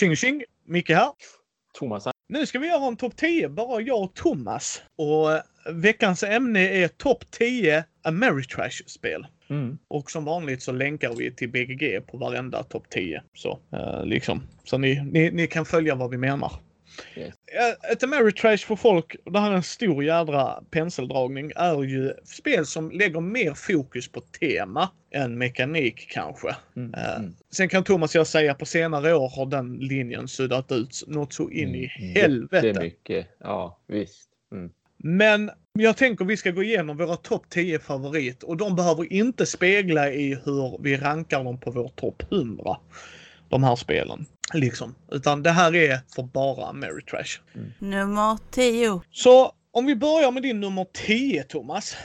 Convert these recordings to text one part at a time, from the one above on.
Tjing tjing! Micke här. Thomas. Nu ska vi göra en topp 10, bara jag och Thomas. Och eh, veckans ämne är topp 10 Ameritrash-spel. Mm. Och som vanligt så länkar vi till BGG på varenda topp 10. Så, eh, liksom. så ni, ni, ni kan följa vad vi menar. Yes. Ett Ameritrash för folk, det här är en stor jädra penseldragning, är ju spel som lägger mer fokus på tema än mekanik kanske. Mm. Eh, Mm. Sen kan Thomas och jag säga på senare år har den linjen suddat ut något så in i Mm. helvete. Jättemycket. Ja, visst. Mm. Men jag tänker vi ska gå igenom våra topp 10 favorit och de behöver inte spegla i hur vi rankar dem på vår topp 100. De här spelen. Liksom. Utan det här är för bara Ameritrash. Nummer 10. Så om vi börjar med din nummer 10 Thomas.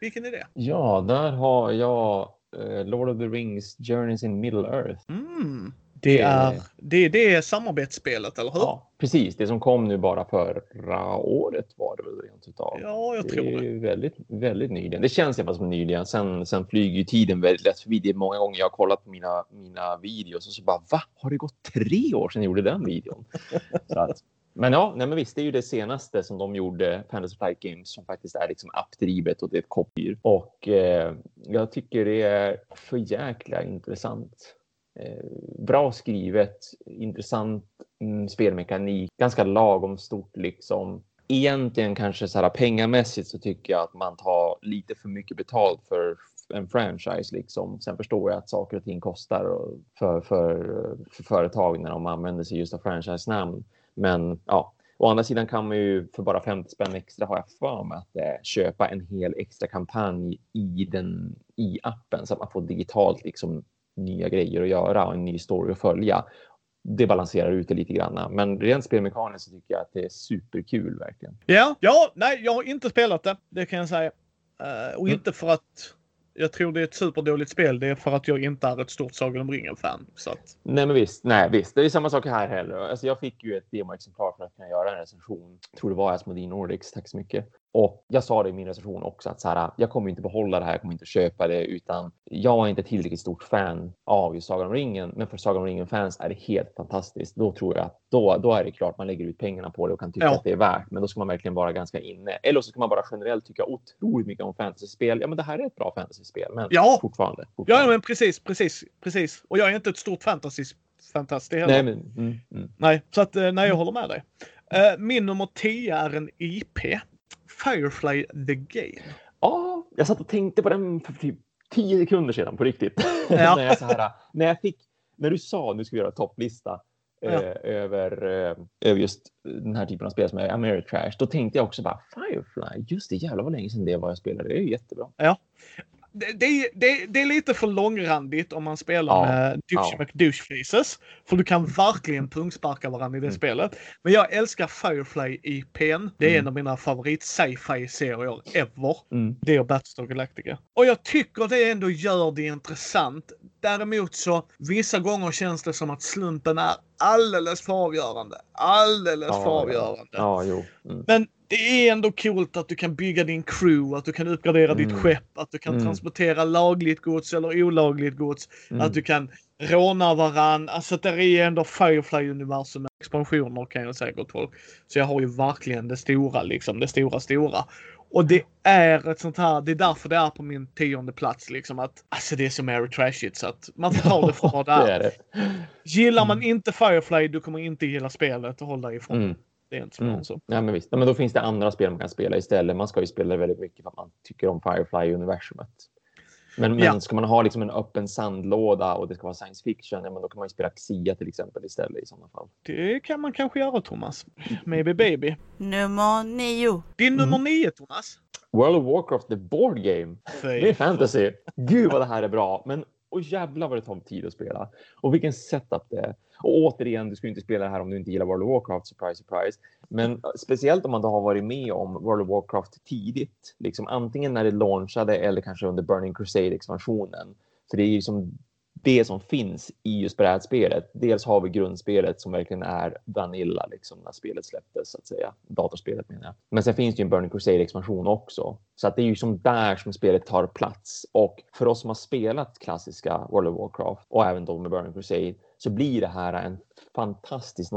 Vilken är det? Ja, där har jag eh, Lord of the Rings Journeys in Middle Earth. Mm. Det är det, det är samarbetsspelet, eller hur? Ja, precis. Det som kom nu bara förra året var det väl rent utav. Ja, jag det tror är det. ju väldigt, väldigt nyligen. Det känns i alla fall som nyligen. Sen, sen flyger ju tiden väldigt lätt förbi. Det är många gånger jag har kollat på mina, mina videos och så bara va? Har det gått tre år sedan jag gjorde den videon? så att, men ja, nej men visst, det är ju det senaste som de gjorde, Fantasy Flight Games, som faktiskt är liksom appdrivet och det är ett kopier. Och eh, jag tycker det är för jäkla intressant. Eh, bra skrivet, intressant mm, spelmekanik, ganska lagom stort liksom. Egentligen kanske så här pengamässigt så tycker jag att man tar lite för mycket betalt för en franchise liksom. Sen förstår jag att saker och ting kostar för, för, för företag när de använder sig just av franchise-namn. Men ja, å andra sidan kan man ju för bara 50 spänn extra har jag för mig att eh, köpa en hel extra kampanj i den i appen så att man får digitalt liksom nya grejer att göra och en ny story att följa. Det balanserar ut det lite grann. Men rent spelmekaniskt tycker jag att det är superkul verkligen. Ja, ja, nej, jag har inte spelat det. Det kan jag säga. Eh, och Mm. inte för att jag tror det är ett superdåligt spel. Det är för att jag inte är ett stort Sagan om ringen-fan. Att, Nej, men visst. Nej, visst. Det är samma sak här heller. Alltså, jag fick ju ett demoexemplar för att kunna göra en recension. Jag tror det var Asmodee Nordics. Tack så mycket. Och jag sa det i min recension också att så här, jag kommer inte behålla det här. Jag kommer inte köpa det utan jag är inte tillräckligt stort fan av just Sagan om ringen. Men för Sagan om ringen fans är det helt fantastiskt. Då tror jag att då, då är det klart man lägger ut pengarna på det och kan tycka Ja. att det är värt. Men då ska man verkligen vara ganska inne. Eller så ska man bara generellt tycka otroligt mycket om fantasyspel. Ja, men det här är ett bra fantasyspel. Men Ja. fortfarande. ja, fortfarande. men precis, precis, precis. Och jag är inte ett stort fantasy fantast heller. Nej, Nej, men, mm, mm. nej, så att eh, nej, jag håller med dig. Eh, min nummer 10 är en IP. Firefly the Game. Ja, jag satt och tänkte på den för typ tio sekunder sedan på riktigt. Ja. när, jag så här, när jag fick, när du sa nu ska vi göra topplista Ja. eh, över, eh, över just den här typen av spel som är Ameritrash, då tänkte jag också bara Firefly, just det, jävlar vad länge sedan det var jag spelade, det är ju jättebra. Det, det, är- det, det är lite för långrandigt om man spelar Ja, med douche ja. McDouche-faces. För du kan verkligen pungsparka varandra i det Mm. spelet. Men jag älskar Firefly IPn. Det är Mm. en av mina favorit sci-fi serier ever. Mm. Det och Battlestar Galactica. Och jag tycker det ändå gör det intressant. Däremot så vissa gånger känns det som att slumpen är alldeles för avgörande. Alldeles Ja, för avgörande. Ja, jo. Mm. Men det är ändå coolt att du kan bygga din crew, att du kan uppgradera ditt Mm. skepp, att du kan Mm. transportera lagligt gods eller olagligt gods, Mm. att du kan råna varann. Alltså det är ändå Firefly-universum med expansioner kan jag säga gott folk. Så jag har ju verkligen det stora liksom, det stora stora. Och det är ett sånt här, det är därför det är på min tionde plats liksom att alltså det är så Mary Trashigt så att man får ta det för vad det det är. det. Gillar man inte Firefly du kommer inte gilla spelet och håll dig ifrån. Mm. Det är inte svårare Mm. så. Ja, men visst. Ja, men då finns det andra spel man kan spela istället. Man ska ju spela väldigt mycket för att man tycker om Firefly-universumet. Men, men Ja. ska man ha liksom en öppen sandlåda och det ska vara science fiction, ja, men då kan man ju spela Xia till exempel istället i sådana fall. Det kan man kanske göra Thomas. Maybe baby. Nummer 9. Din Mm. nummer nio Thomas. World of Warcraft, the board game. Det är fantasy. Gud vad det här är bra. Men och jävlar vad det tar tid att spela. Och vilken setup det är. Och återigen, du ska ju inte spela det här om du inte gillar World of Warcraft, surprise, surprise. Men eh, speciellt om man då har varit med om World of Warcraft tidigt, liksom antingen när det launchade eller kanske under Burning Crusade-expansionen. För det är ju som det som finns i just brädspelet. Dels har vi grundspelet som verkligen är Vanilla liksom när spelet släpptes så att säga. Datorspelet menar jag. Men sen finns det ju en Burning Crusade expansion också. Så att det är ju som där som spelet tar plats. Och för oss som har spelat klassiska World of Warcraft och även då med Burning Crusade så blir det här en fantastisk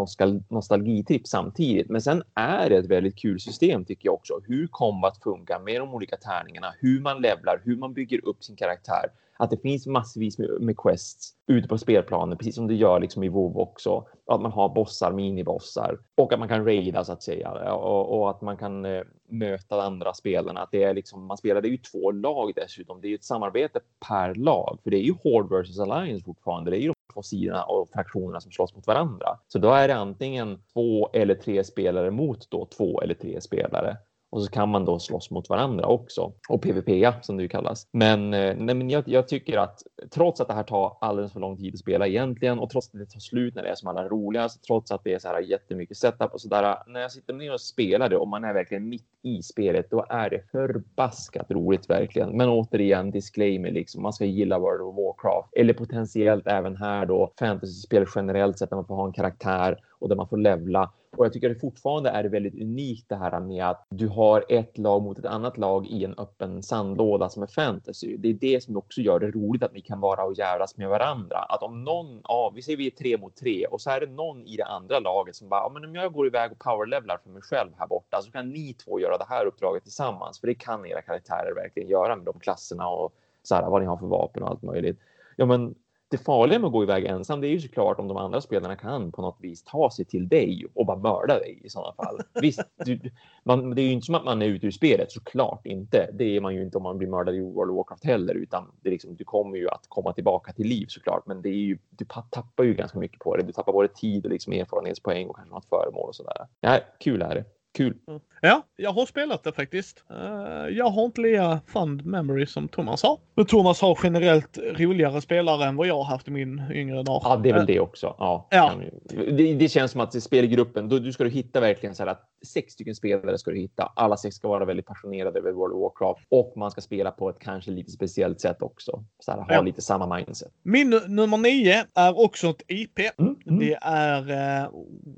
nostalgitripp samtidigt. Men sen är det ett väldigt kul system tycker jag också. Hur kombat funkar med de olika tärningarna, hur man levlar, hur man bygger upp sin karaktär. Att det finns massvis med, med quests ute på spelplanen, precis som det gör liksom i WoW också. Att man har bossar, minibossar och att man kan raida så att säga och, och att man kan eh, möta andra spelarna. Att det är liksom, man spelar, det är ju två lag dessutom. Det är ju ett samarbete per lag, för det är ju Horde versus Alliance fortfarande. Det är ju de två sidorna och fraktionerna som slåss mot varandra. Så då är det antingen två eller tre spelare mot då två eller tre spelare. Och så kan man då slåss mot varandra också. Och PVP som det ju kallas. Men, eh, nej, men jag, jag, tycker att trots att det här tar alldeles för lång tid att spela egentligen och trots att det tar slut när det är som allra roligast, alltså trots att det är så här jättemycket setup och så där. När jag sitter ner och spelar det och man är verkligen mitt i spelet, då är det förbaskat roligt verkligen. Men återigen, disclaimer liksom. Man ska gilla World of Warcraft eller potentiellt även här då fantasyspel generellt sett när man får ha en karaktär och där man får levla och jag tycker att det fortfarande är väldigt unikt det här med att du har ett lag mot ett annat lag i en öppen sandlåda som är fantasy. Det är det som också gör det roligt att vi kan vara och jävlas med varandra. Att om någon av, vi säger vi är tre mot tre och så är det någon i det andra laget som bara, men om jag går iväg och powerlevlar för mig själv här borta så kan ni två göra det här uppdraget tillsammans. För det kan era karaktärer verkligen göra med de klasserna och så här, vad ni har för vapen och allt möjligt. Ja, men det farliga med att gå iväg ensam, det är ju såklart om de andra spelarna kan på något vis ta sig till dig och bara mörda dig i sådana fall. Visst, du, man, det är ju inte som att man är ute ur spelet, såklart inte. Det är man ju inte om man blir mördad i World of Warcraft heller, utan det är liksom, du kommer ju att komma tillbaka till liv såklart. Men det är ju, du tappar ju ganska mycket på det. Du tappar både tid och liksom erfarenhetspoäng och kanske något föremål och sådär. Ja, kul är det. Kul. Mm. Ja, jag har spelat det faktiskt. Uh, jag har inte lika fund memory som Thomas har. Men Thomas har generellt roligare spelare än vad jag har haft i min yngre dag. Ja, det är väl uh, det också. Ja, ja. Det, det, känns som att i spelgruppen, då, du ska du hitta verkligen så här att sex stycken spelare ska du hitta. Alla sex ska vara väldigt passionerade över World of Warcraft och man ska spela på ett kanske lite speciellt sätt också. Så här, ha ja. lite samma mindset. Min nummer nio är också ett IP. Mm, mm. Det är uh,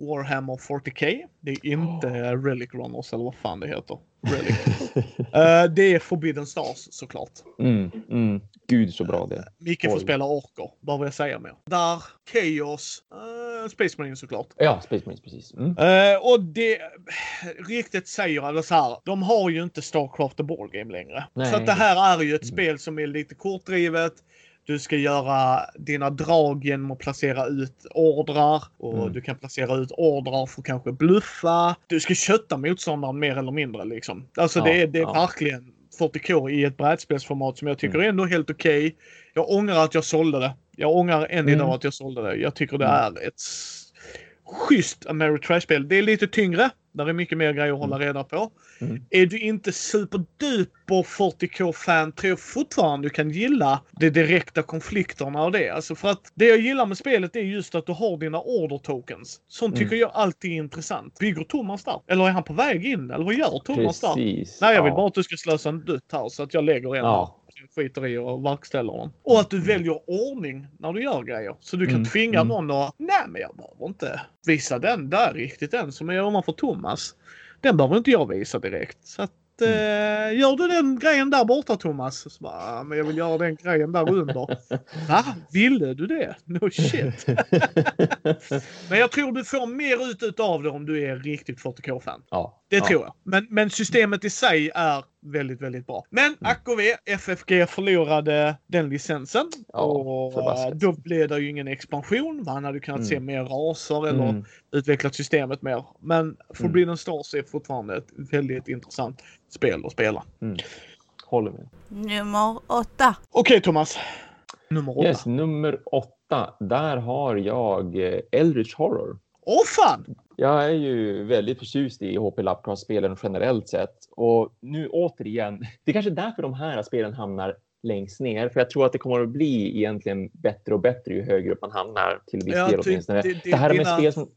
Warhammer 40K. Det är inte oh. Relic Runners eller vad fan det heter. Relic. uh, det är Forbidden Stars såklart. Mm, mm. Gud så bra det är. Micke får spela orker. Vad vill jag säga mer? Där, Chaos, uh, Space Marines såklart. Ja, Space Marines precis. Mm. Uh, och det riktigt säger, eller så här, de har ju inte Starcraft the Ball Game längre. Nej. Så att det här är ju ett spel som är lite kortdrivet. Du ska göra dina drag genom att placera ut ordrar och mm. du kan placera ut ordrar för att kanske bluffa. Du ska kötta motståndaren mer eller mindre liksom. Alltså ja, det är, det är ja. verkligen 40K i ett brädspelsformat som jag tycker mm. är ändå helt okej. Okay. Jag ångrar att jag sålde det. Jag ångrar än mm. idag att jag sålde det. Jag tycker det mm. är ett schysst Ameritrash-spel. Det är lite tyngre. Där är mycket mer grejer att hålla mm. reda på. Mm. Är du inte superduper 40k-fan tror jag fortfarande du kan gilla de direkta konflikterna och det. Alltså för att det jag gillar med spelet är just att du har dina order tokens. Sånt tycker mm. jag alltid är intressant. Bygger Thomas där? Eller är han på väg in? Eller vad gör Thomas Precis. där? Nej, jag vill ja. bara att du ska slösa en dutt här så att jag lägger en ja skiter i och verkställer dem. Och att du väljer ordning när du gör grejer. Så du kan mm. tvinga mm. någon att, nej men jag behöver inte visa den där riktigt än som jag gör för Thomas. Den behöver inte jag visa direkt. Så att Mm. Eh, gör du den grejen där borta Thomas? Så bara, men jag vill göra den grejen där under. Va? Ville du det? No shit. men jag tror du får mer ut av det om du är riktigt 40k-fan. Ja, det ja. tror jag. Men, men systemet i sig är väldigt, väldigt bra. Men mm. ack och ve, FFG förlorade den licensen. Ja, och eh, då blev det ju ingen expansion. Man hade kunnat mm. se mer raser eller mm. utvecklat systemet mer. Men Forbidden mm. Stars är fortfarande ett väldigt intressant spel att spela. Mm. Håller med. Nummer åtta. Okej okay, Thomas. Nummer åtta. Yes, nummer åtta. Där har jag eh, Eldritch Horror. Åh fan! Jag är ju väldigt förtjust i HP Lovecraft-spelen generellt sett. Och nu återigen, det är kanske därför de här spelen hamnar längst ner. För jag tror att det kommer att bli egentligen bättre och bättre ju högre upp man hamnar till viss ja, del åtminstone. Det, det, det här är med dina... spel som,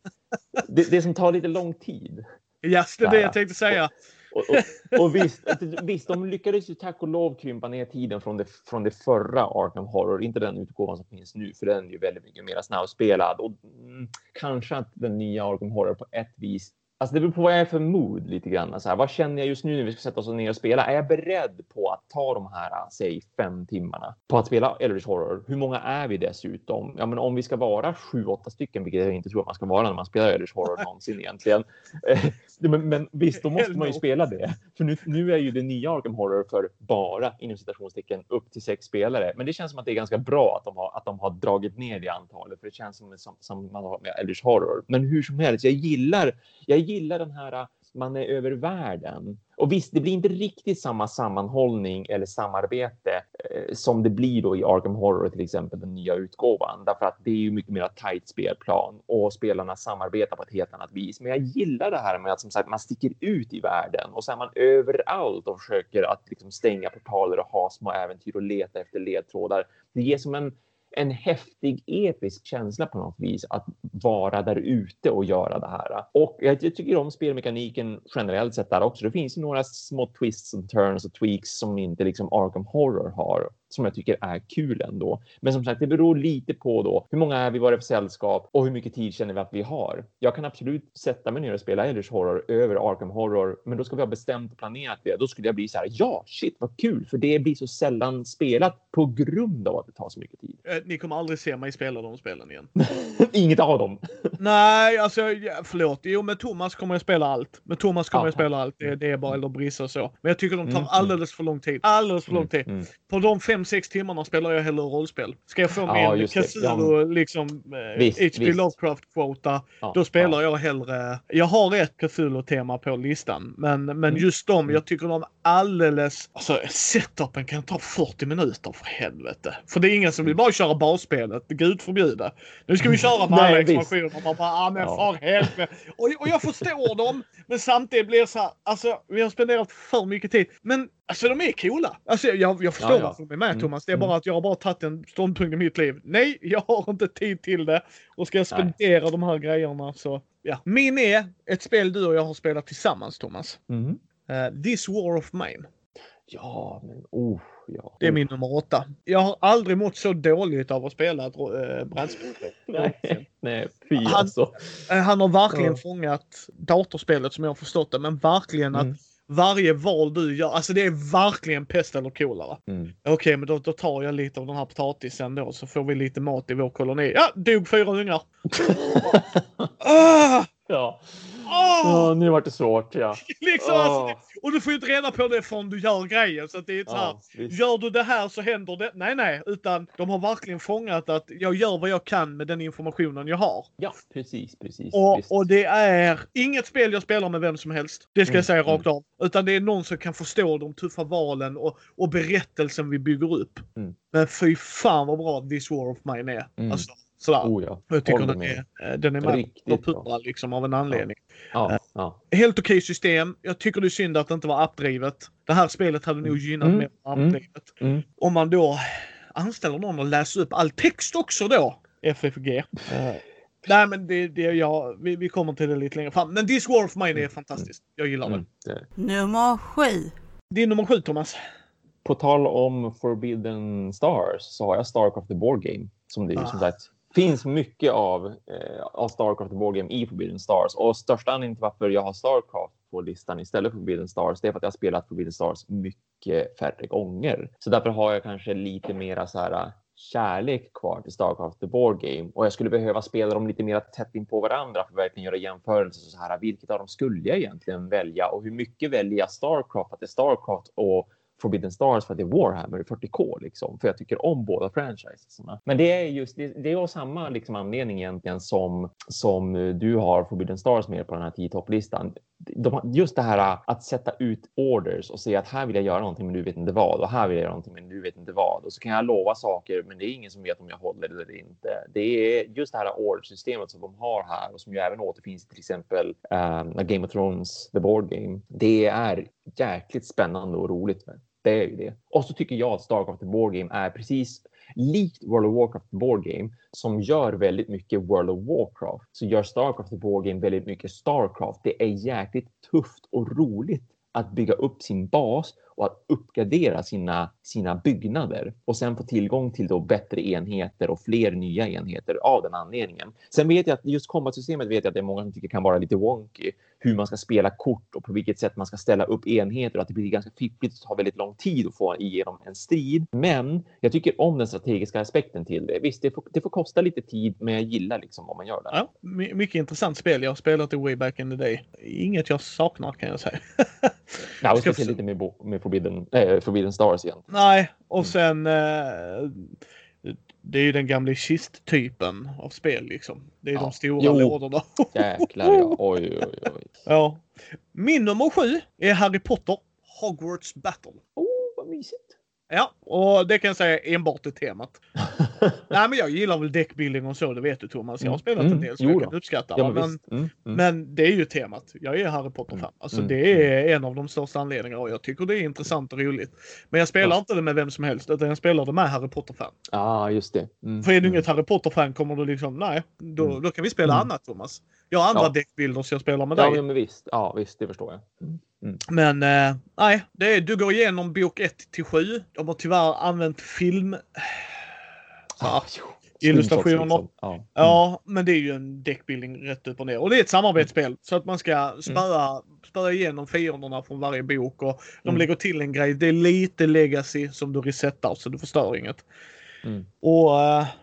det, det som tar lite lång tid. Yes, det är det jag tänkte säga. Och, och, och visst, visst, de lyckades ju tack och lov krympa ner tiden från det, från det förra Arkham Horror, inte den utgåvan som finns nu, för den är ju väldigt mycket mer snabbspelad. Och mm, kanske att den nya Arkham Horror på ett vis Alltså det beror på vad jag är för mood lite grann. Så här, vad känner jag just nu när vi ska sätta oss ner och spela? Är jag beredd på att ta de här, säg fem timmarna på att spela Eldritch Horror? Hur många är vi dessutom? Ja, men om vi ska vara sju, åtta stycken, vilket jag inte tror att man ska vara när man spelar Eldritch Horror någonsin egentligen. Eh, men, men visst, då måste man ju spela det. För nu, nu är ju det nya Arkham Horror för bara inom citationstecken upp till sex spelare. Men det känns som att det är ganska bra att de har, att de har dragit ner det antalet, för det känns som, som, som man har med Eldritch Horror. Men hur som helst, jag gillar, jag gillar gillar den här äh, man är över världen. Och visst, det blir inte riktigt samma sammanhållning eller samarbete eh, som det blir då i Arkham Horror, till exempel den nya utgåvan, därför att det är ju mycket mer tajt spelplan och spelarna samarbetar på ett helt annat vis. Men jag gillar det här med att som sagt man sticker ut i världen och så är man överallt och försöker att liksom stänga portaler och ha små äventyr och leta efter ledtrådar. Det ger som en en häftig episk känsla på något vis att vara där ute och göra det här. Och jag, jag tycker om spelmekaniken generellt sett där också. Det finns ju några små twists and turns och tweaks som inte liksom Arkham Horror har som jag tycker är kul ändå. Men som sagt, det beror lite på då hur många är vi, vad det för sällskap och hur mycket tid känner vi att vi har. Jag kan absolut sätta mig ner och spela Eldritch Horror över Arkham Horror, men då ska vi ha bestämt och planerat det. Då skulle jag bli så här. Ja, shit vad kul, för det blir så sällan spelat på grund av att det tar så mycket tid. Eh, Ni kommer aldrig se mig spela de spelen igen. Inget av dem. Nej, alltså förlåt. Jo, med Thomas kommer jag spela allt. Med Thomas kommer Ja. jag spela allt. Det, det är bara eller brissa och så. Men jag tycker de tar Mm, alldeles för lång tid. Alldeles för lång tid. Mm. På de 5-6 timmarna spelar jag hellre rollspel. Ska jag få Ja, min det. Cthulhu, liksom eh, Visst, H.P. visst. Lovecraft-quota, Ja, då spelar ja. jag hellre... Jag har ett Cthulhu-tema på listan, men, men Mm. just de, jag tycker de alldeles... Alltså setupen kan ta 40 minuter för helvete. För det är ingen som vill bara köra basspelet, gud förbjude. Nu ska vi köra med alla expansioner. Man bara, ah, men Ja. för helvete. Och, och jag förstår dem, men samtidigt blir det så här, alltså vi har spenderat för mycket tid. Men alltså de är coola. Alltså jag, jag förstår Ja, ja. varför de är med Mm, Thomas. Det är mm. bara att jag har bara tagit en ståndpunkt i mitt liv. Nej, jag har inte tid till det. Och ska jag spendera de här grejerna så, ja. Min är ett spel du och jag har spelat tillsammans Thomas. Mm. Uh, This War of Mine. Ja, men oh, ja. Det är min nummer åtta. Jag har aldrig mått så dåligt av att spela ett äh, brädspel. Nej, nej, fy Han- alltså. Eh, Han har verkligen Ja. fångat datorspelet som jag har förstått det, men verkligen att Mm. Varje val du gör, alltså det är verkligen pest eller kolera. Mm. Okej, men då, då tar jag lite av den här potatisen då så får vi lite mat i vår koloni. Ja, dog fyra ungar. ah, Ja. ah, ja, nu vart det svårt. Ja. liksom, Åh. alltså, och du får ju inte reda på det förrän du gör grejen. Så det är så här, visst. Gör du det här så händer det. Nej, nej, utan de har verkligen fångat att jag gör vad jag kan med den informationen jag har. ja, precis, precis. Och, visst. och det är inget spel jag spelar med vem som helst. Det ska Mm, jag säga mm. rakt av. Utan det är någon som kan förstå de tuffa valen och, och berättelsen vi bygger upp. Mm. Men fy fan vad bra This War of Mine är. Mm. Alltså, sådär. Oh, ja. jag tycker den är, eh, den är med Riktigt på pura liksom av en anledning. Ja, ja. Helt okej system. Jag tycker det är synd att det inte var appdrivet. Det här spelet hade nog gynnat Mm, mer med mm. appdrivet. Mm. Om man då anställer någon att läsa upp all text också då. FFG. Eh, Nej men det, det ja, vi, vi kommer till det lite längre fram. Men This War of Mine är fantastiskt. Jag gillar Mm. det. det. Nummer sju. Din nummer sju Thomas. På tal om Forbidden Stars så har jag Starcraft the Board Game som det ju Ah. som sagt finns mycket av, eh, av Starcraft och Board i Forbidden Stars och största anledningen till varför jag har Starcraft på listan istället för Forbidden Stars det är för att jag har spelat Forbidden Stars mycket färre gånger. Så därför har jag kanske lite mera så här eh, kärlek kvar till Starcraft the Board Game och jag skulle behöva spela dem lite mer tätt in på varandra för att verkligen göra jämförelser så här. Vilket av dem skulle jag egentligen välja och hur mycket väljer jag Starcraft att det är Starcraft och Forbidden Stars för att det är Warhammer i 40K liksom. För jag tycker om båda franchisesarna. Men det är just det, det är av samma liksom anledning egentligen som som du har Forbidden Stars med på den här 10 topplistan. De, just det här äh, att sätta ut orders och säga att här vill jag göra någonting men du vet inte vad och här vill jag göra någonting men du vet inte vad och så kan jag lova saker men det är ingen som vet om jag håller det eller inte. Det är just det här ordersystemet som de har här och som ju även återfinns i till exempel um, Game of Thrones, The Board Game. Det är jäkligt spännande och roligt. Det är ju det. Och så tycker jag att Starcraft The Board Game är precis likt World of Warcraft The Board Game som gör väldigt mycket World of Warcraft så gör Starcraft The Board Game väldigt mycket Starcraft. Det är jäkligt tufft och roligt att bygga upp sin bas och och att uppgradera sina, sina byggnader och sen få tillgång till då bättre enheter och fler nya enheter av den anledningen. Sen vet jag att just kombatsystemet vet jag att det är många som tycker kan vara lite wonky hur man ska spela kort och på vilket sätt man ska ställa upp enheter och att det blir ganska fiffligt och tar väldigt lång tid att få igenom en strid. Men jag tycker om den strategiska aspekten till det. Visst, det får, det får kosta lite tid, men jag gillar liksom om man gör det. Ja, my- mycket intressant spel. Jag har spelat det way back in the day. Inget jag saknar kan jag säga. Ja, och speciellt lite med, med Forbidden, äh, Forbidden Stars igen. Nej, och sen... Eh, det är ju den gamla kist-typen av spel liksom. Det är Ja. de stora Jo. lådorna. Jäklar ja. Oj, oj, oj. ja. Min nummer sju är Harry Potter Hogwarts Battle. Oh, vad mysigt. Ja, och det kan jag säga enbart är temat. Nej, men jag gillar väl deckbuilding och så, det vet du Thomas. Jag har Mm. spelat Mm. en del så Jo jag kan uppskatta Ja, men. Mm, mm. men det är ju temat. Jag är Harry Potter-fan. Alltså Mm. det är en av de största anledningarna och jag tycker det är intressant och roligt. Men jag spelar Ja. inte det med vem som helst utan jag spelar det med Harry Potter-fan. Ja, just det. Mm, För är du mm. inget Harry Potter-fan kommer du liksom, nej, då, Mm. då kan vi spela Mm. annat Thomas. Jag har andra Ja. deckbilder så jag spelar med Ja, dig. men visst. Ja, visst, det förstår jag. Mm. Men eh, nej, det är, du går igenom bok 1 till 7. De har tyvärr använt film. Ja. Illustrationer. Screenshots, liksom. Ja. Ja, men det är ju en deckbuilding rätt upp och ner. Och det är ett samarbetsspel så att man ska spöa, spöa igenom fienderna från varje bok och de Mm. lägger till en grej. Det är lite legacy som du resetar så du förstör inget. Mm. Och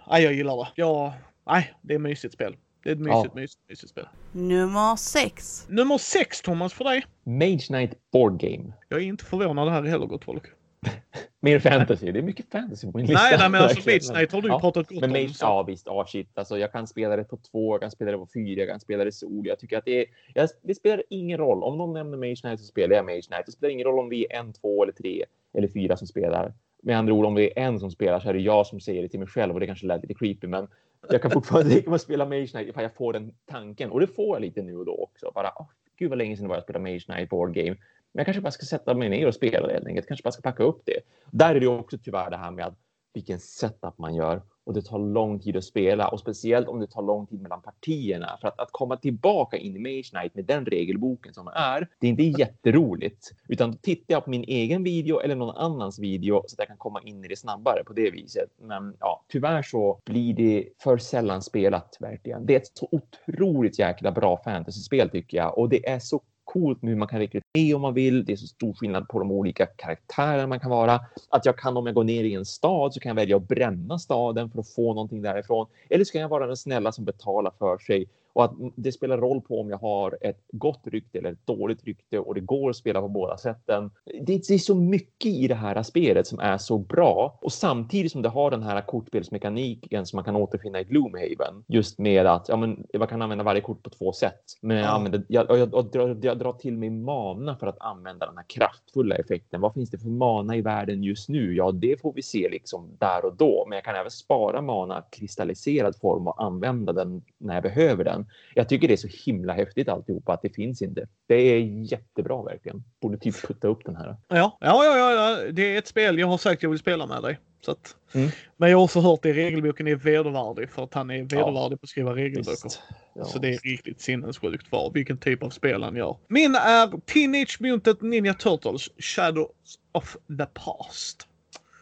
nej, jag gillar det. Ja, nej, det är ett mysigt spel. Det är ett mysigt, Ja. mysigt, mysigt spel. Nummer 6. Nummer 6 Thomas för dig. Mage Knight Board Game. Jag är inte förvånad här heller gott folk. Mer fantasy. Det är mycket fantasy på min lista. Nej, nej men alltså Knight har du Ja. pratat gott Men om. Så- ja visst, ja shit. Alltså, jag kan spela det på två, jag kan spela det på fyra, jag kan spela det sol. Jag tycker att det är, jag, det spelar ingen roll. Om någon nämner Mage Knight så spelar jag Mage Knight. Det spelar ingen roll om vi är en, två eller tre eller fyra som spelar. Med andra ord, om det är en som spelar så är det jag som säger det till mig själv och det kanske lät lite creepy, men jag kan fortfarande tänka mig att spela Mage Knight ifall jag får den tanken. Och det får jag lite nu och då också. Bara, åh, gud vad länge sedan det var jag spelade Mage Knight Board Game. Men jag kanske bara ska sätta mig ner och spela det helt enkelt. Kanske bara ska packa upp det. Där är det också tyvärr det här med att vilken setup man gör och det tar lång tid att spela och speciellt om det tar lång tid mellan partierna för att, att komma tillbaka in i Mage Knight med den regelboken som är. Det är inte jätteroligt utan då tittar jag på min egen video eller någon annans video så att jag kan komma in i det snabbare på det viset. Men ja, tyvärr så blir det för sällan spelat verkligen. Det är ett så otroligt jäkla bra fantasyspel tycker jag och det är så coolt med hur man kan rekrytera om man vill. Det är så stor skillnad på de olika karaktärer man kan vara. Att jag kan om jag går ner i en stad så kan jag välja att bränna staden för att få någonting därifrån. Eller så kan jag vara den snälla som betalar för sig och att det spelar roll på om jag har ett gott rykte eller ett dåligt rykte och det går att spela på båda sätten. Det, är så mycket i det här spelet som är så bra och samtidigt som det har den här kortspelsmekaniken som man kan återfinna i Gloomhaven. Just med att ja, men, man kan använda varje kort på två sätt. Men jag, Ja. använder, jag, jag, jag, drar, jag drar till mig mana för att använda den här kraftfulla effekten. Vad finns det för mana i världen just nu? Ja, det får vi se liksom där och då. Men jag kan även spara mana kristalliserad form och använda den när jag behöver den. Jag tycker det är så himla häftigt alltihopa att det finns inte. Det är jättebra verkligen. Borde typ putta upp den här. Ja, ja, ja, ja, ja, det är ett spel jag har sagt jag vill spela med dig. Så att, Mm. Men jag har också hört att regelboken är vedervärdig för att han är vedervärdig på att skriva regelböcker. Ja. Så det är riktigt sinnessjukt för vilken typ av spel han gör. Min är Teenage Mutant Ninja Turtles Shadows of the Past.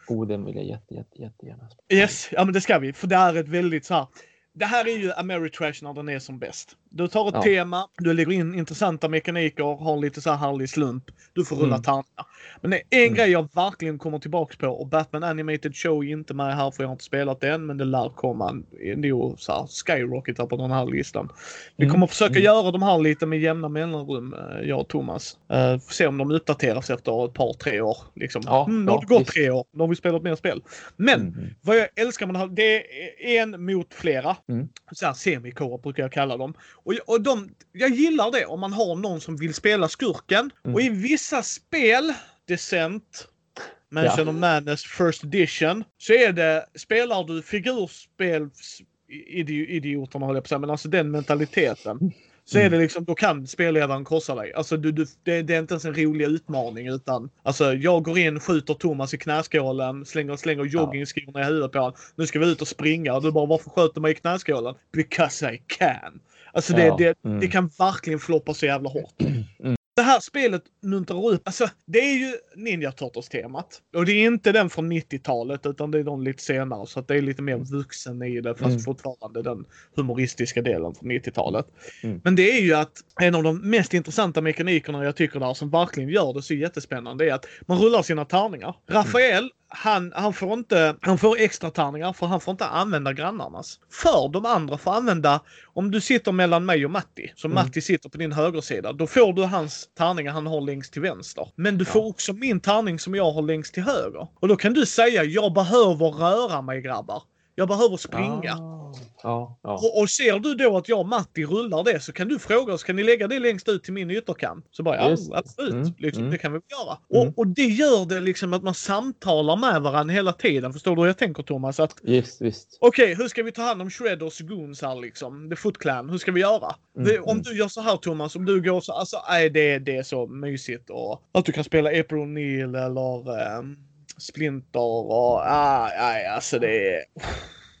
Oh, den vill jag jätte, jätte, jättegärna spela. Yes, ja men det ska vi. För det är ett väldigt så här. Det här är ju Ameritrash när den är som bäst. Du tar ett Ja. tema, du lägger in intressanta mekaniker, har lite så här härlig slump. Du får rulla Mm. tärningar. Men det är en Mm. grej jag verkligen kommer tillbaks på och Batman Animated Show är inte med här för jag har inte spelat det än men det lär komma nog så här skyrocketar på den här listan. Vi Mm. kommer försöka Mm. göra de här lite med jämna mellanrum, eh, jag och Thomas. Uh, se om de uppdateras efter ett par, tre år. Liksom. Ja, mm, nu har ja, det gått visst. tre år, nu har vi spelat mer spel. Men Mm. vad jag älskar med det här, det är en mot flera. Mm. Så här semikårer brukar jag kalla dem. Och, och de, jag gillar det om man har någon som vill spela skurken. Mm. Och i vissa spel, Descent, Mansion Ja. of Madness First Edition, så är det, spelar du figurspel idi- idioterna höll jag på att säga, men alltså den mentaliteten. Så är Mm. det liksom, då kan spelledaren krossa dig. Alltså du, du, det, det är inte ens en rolig utmaning utan alltså jag går in, skjuter Thomas i knäskålen, slänger, slänger joggingskorna i huvudet på honom. Nu ska vi ut och springa och du bara varför sköt du mig i knäskålen? Because I can. Alltså det, Ja, det, mm. det kan verkligen floppa så jävla hårt. Det här spelet muntrar upp, alltså det är ju Ninja Turtles-temat. Och det är inte den från 90-talet utan det är de lite senare så att det är lite mer vuxen i det fast Mm. fortfarande den humoristiska delen från 90-talet. Mm. Men det är ju att en av de mest intressanta mekanikerna jag tycker där som verkligen gör det så jättespännande är att man rullar sina tärningar. Rafael, han, han får inte, han får extra tärningar för han får inte använda grannarnas. För de andra får använda, om du sitter mellan mig och Matti, så Mm. Matti sitter på din högersida, då får du hans tärningar han har längst till vänster. Men du får också min tärning som jag har längst till höger. Och då kan du säga, jag behöver röra mig grabbar. Jag behöver springa. Ah. Ja, ja. Och, och ser du då att jag och Matti rullar det så kan du fråga oss, kan ni lägga det längst ut till min ytterkant? Så bara, ja absolut, Mm, liksom, mm. det kan vi göra. Mm. Och, och det gör det liksom att man samtalar med varandra hela tiden. Förstår du hur jag tänker Thomas? Att Visst, visst. okej, hur ska vi ta hand om Shredders goons här liksom? The Foot Clan, hur ska vi göra? Mm, Det, om mm. du gör så här Thomas, om du går så, alltså nej det, det är så mysigt och att du kan spela April O'Neil eller ehm, Splinter och ah, nej alltså det är...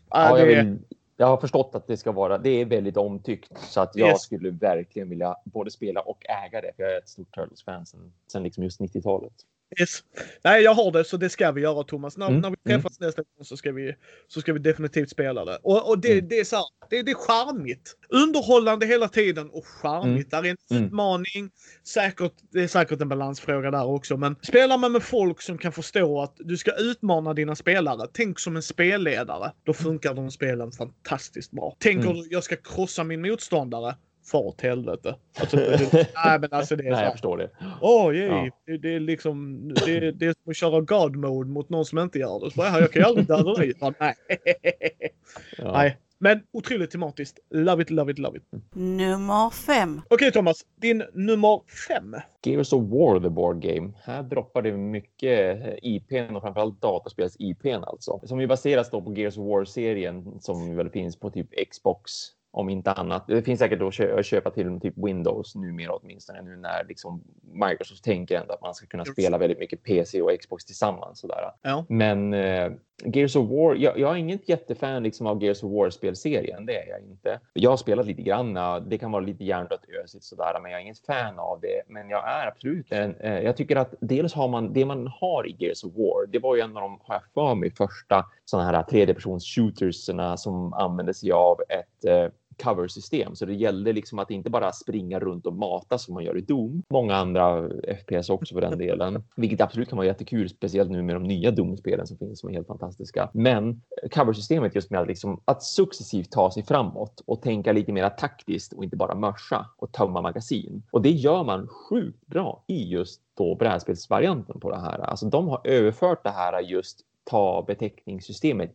Ah, Ja, jag, vill, jag har förstått att det ska vara, det är väldigt omtyckt så att jag Yes. skulle verkligen vilja både spela och äga det. För jag är ett stort Turtles-fan sen, sen liksom just 90-talet. Yes. Nej, jag har det så det ska vi göra Thomas. När, Mm, när vi träffas nästa gång så ska vi, så ska vi definitivt spela det. Och, och det, Mm. det är så här, det, det är charmigt. Underhållande hela tiden och charmigt. Där är en Mm. utmaning. Säkert, det är säkert en balansfråga där också. Men spelar man med folk som kan förstå att du ska utmana dina spelare. Tänk som en spelledare. Då funkar de spelen fantastiskt bra. Tänker Mm. du jag ska krossa min motståndare. Far åt helvete. Alltså, nej men alltså det är så Nej, här. jag förstår det. Åh, yay. Ja. Det, det är liksom, det, det är som att köra God mode mot någon som inte gör det. Så jag kan ju aldrig döda dig. Ja, Nej. Ja. Nej. Men otroligt tematiskt. Love it, love it, love it. Nummer 5. Okej Thomas, din nummer fem. Gears of War, the board game. Här droppar det mycket IPn och framförallt dataspels IPn alltså. Som ju baseras då på Gears of War-serien som väl finns på typ Xbox om inte annat. Det finns säkert att kö- att köpa till typ Windows numera åtminstone nu när liksom Microsoft tänker ändå att man ska kunna spela väldigt mycket PC och Xbox tillsammans sådär. Ja. Men eh, Gears of War, jag, jag är inget jättefan liksom, av Gears of War-spelserien. Det är jag inte. Jag har spelat lite grann. ja, Det kan vara lite hjärndött ösigt sådär, men jag är inget fan av det. Men jag är absolut en, eh, Jag tycker att dels har man det man har i Gears of War. Det var ju en av de, har jag för mig, första sådana här tredjepersons shootersna som använde sig av ett eh, cover-system. Så det gällde liksom att inte bara springa runt och mata som man gör i Doom. Många andra FPS också för den delen. Vilket absolut kan vara jättekul, speciellt nu med de nya Doom-spelen som finns som är helt fantastiska. Men cover-systemet just med att, liksom, att successivt ta sig framåt och tänka lite mer taktiskt och inte bara mörsa och tömma magasin. Och det gör man sjukt bra i just då brädspelsvarianten på det här. Alltså de har överfört det här just ta beteckningssystemet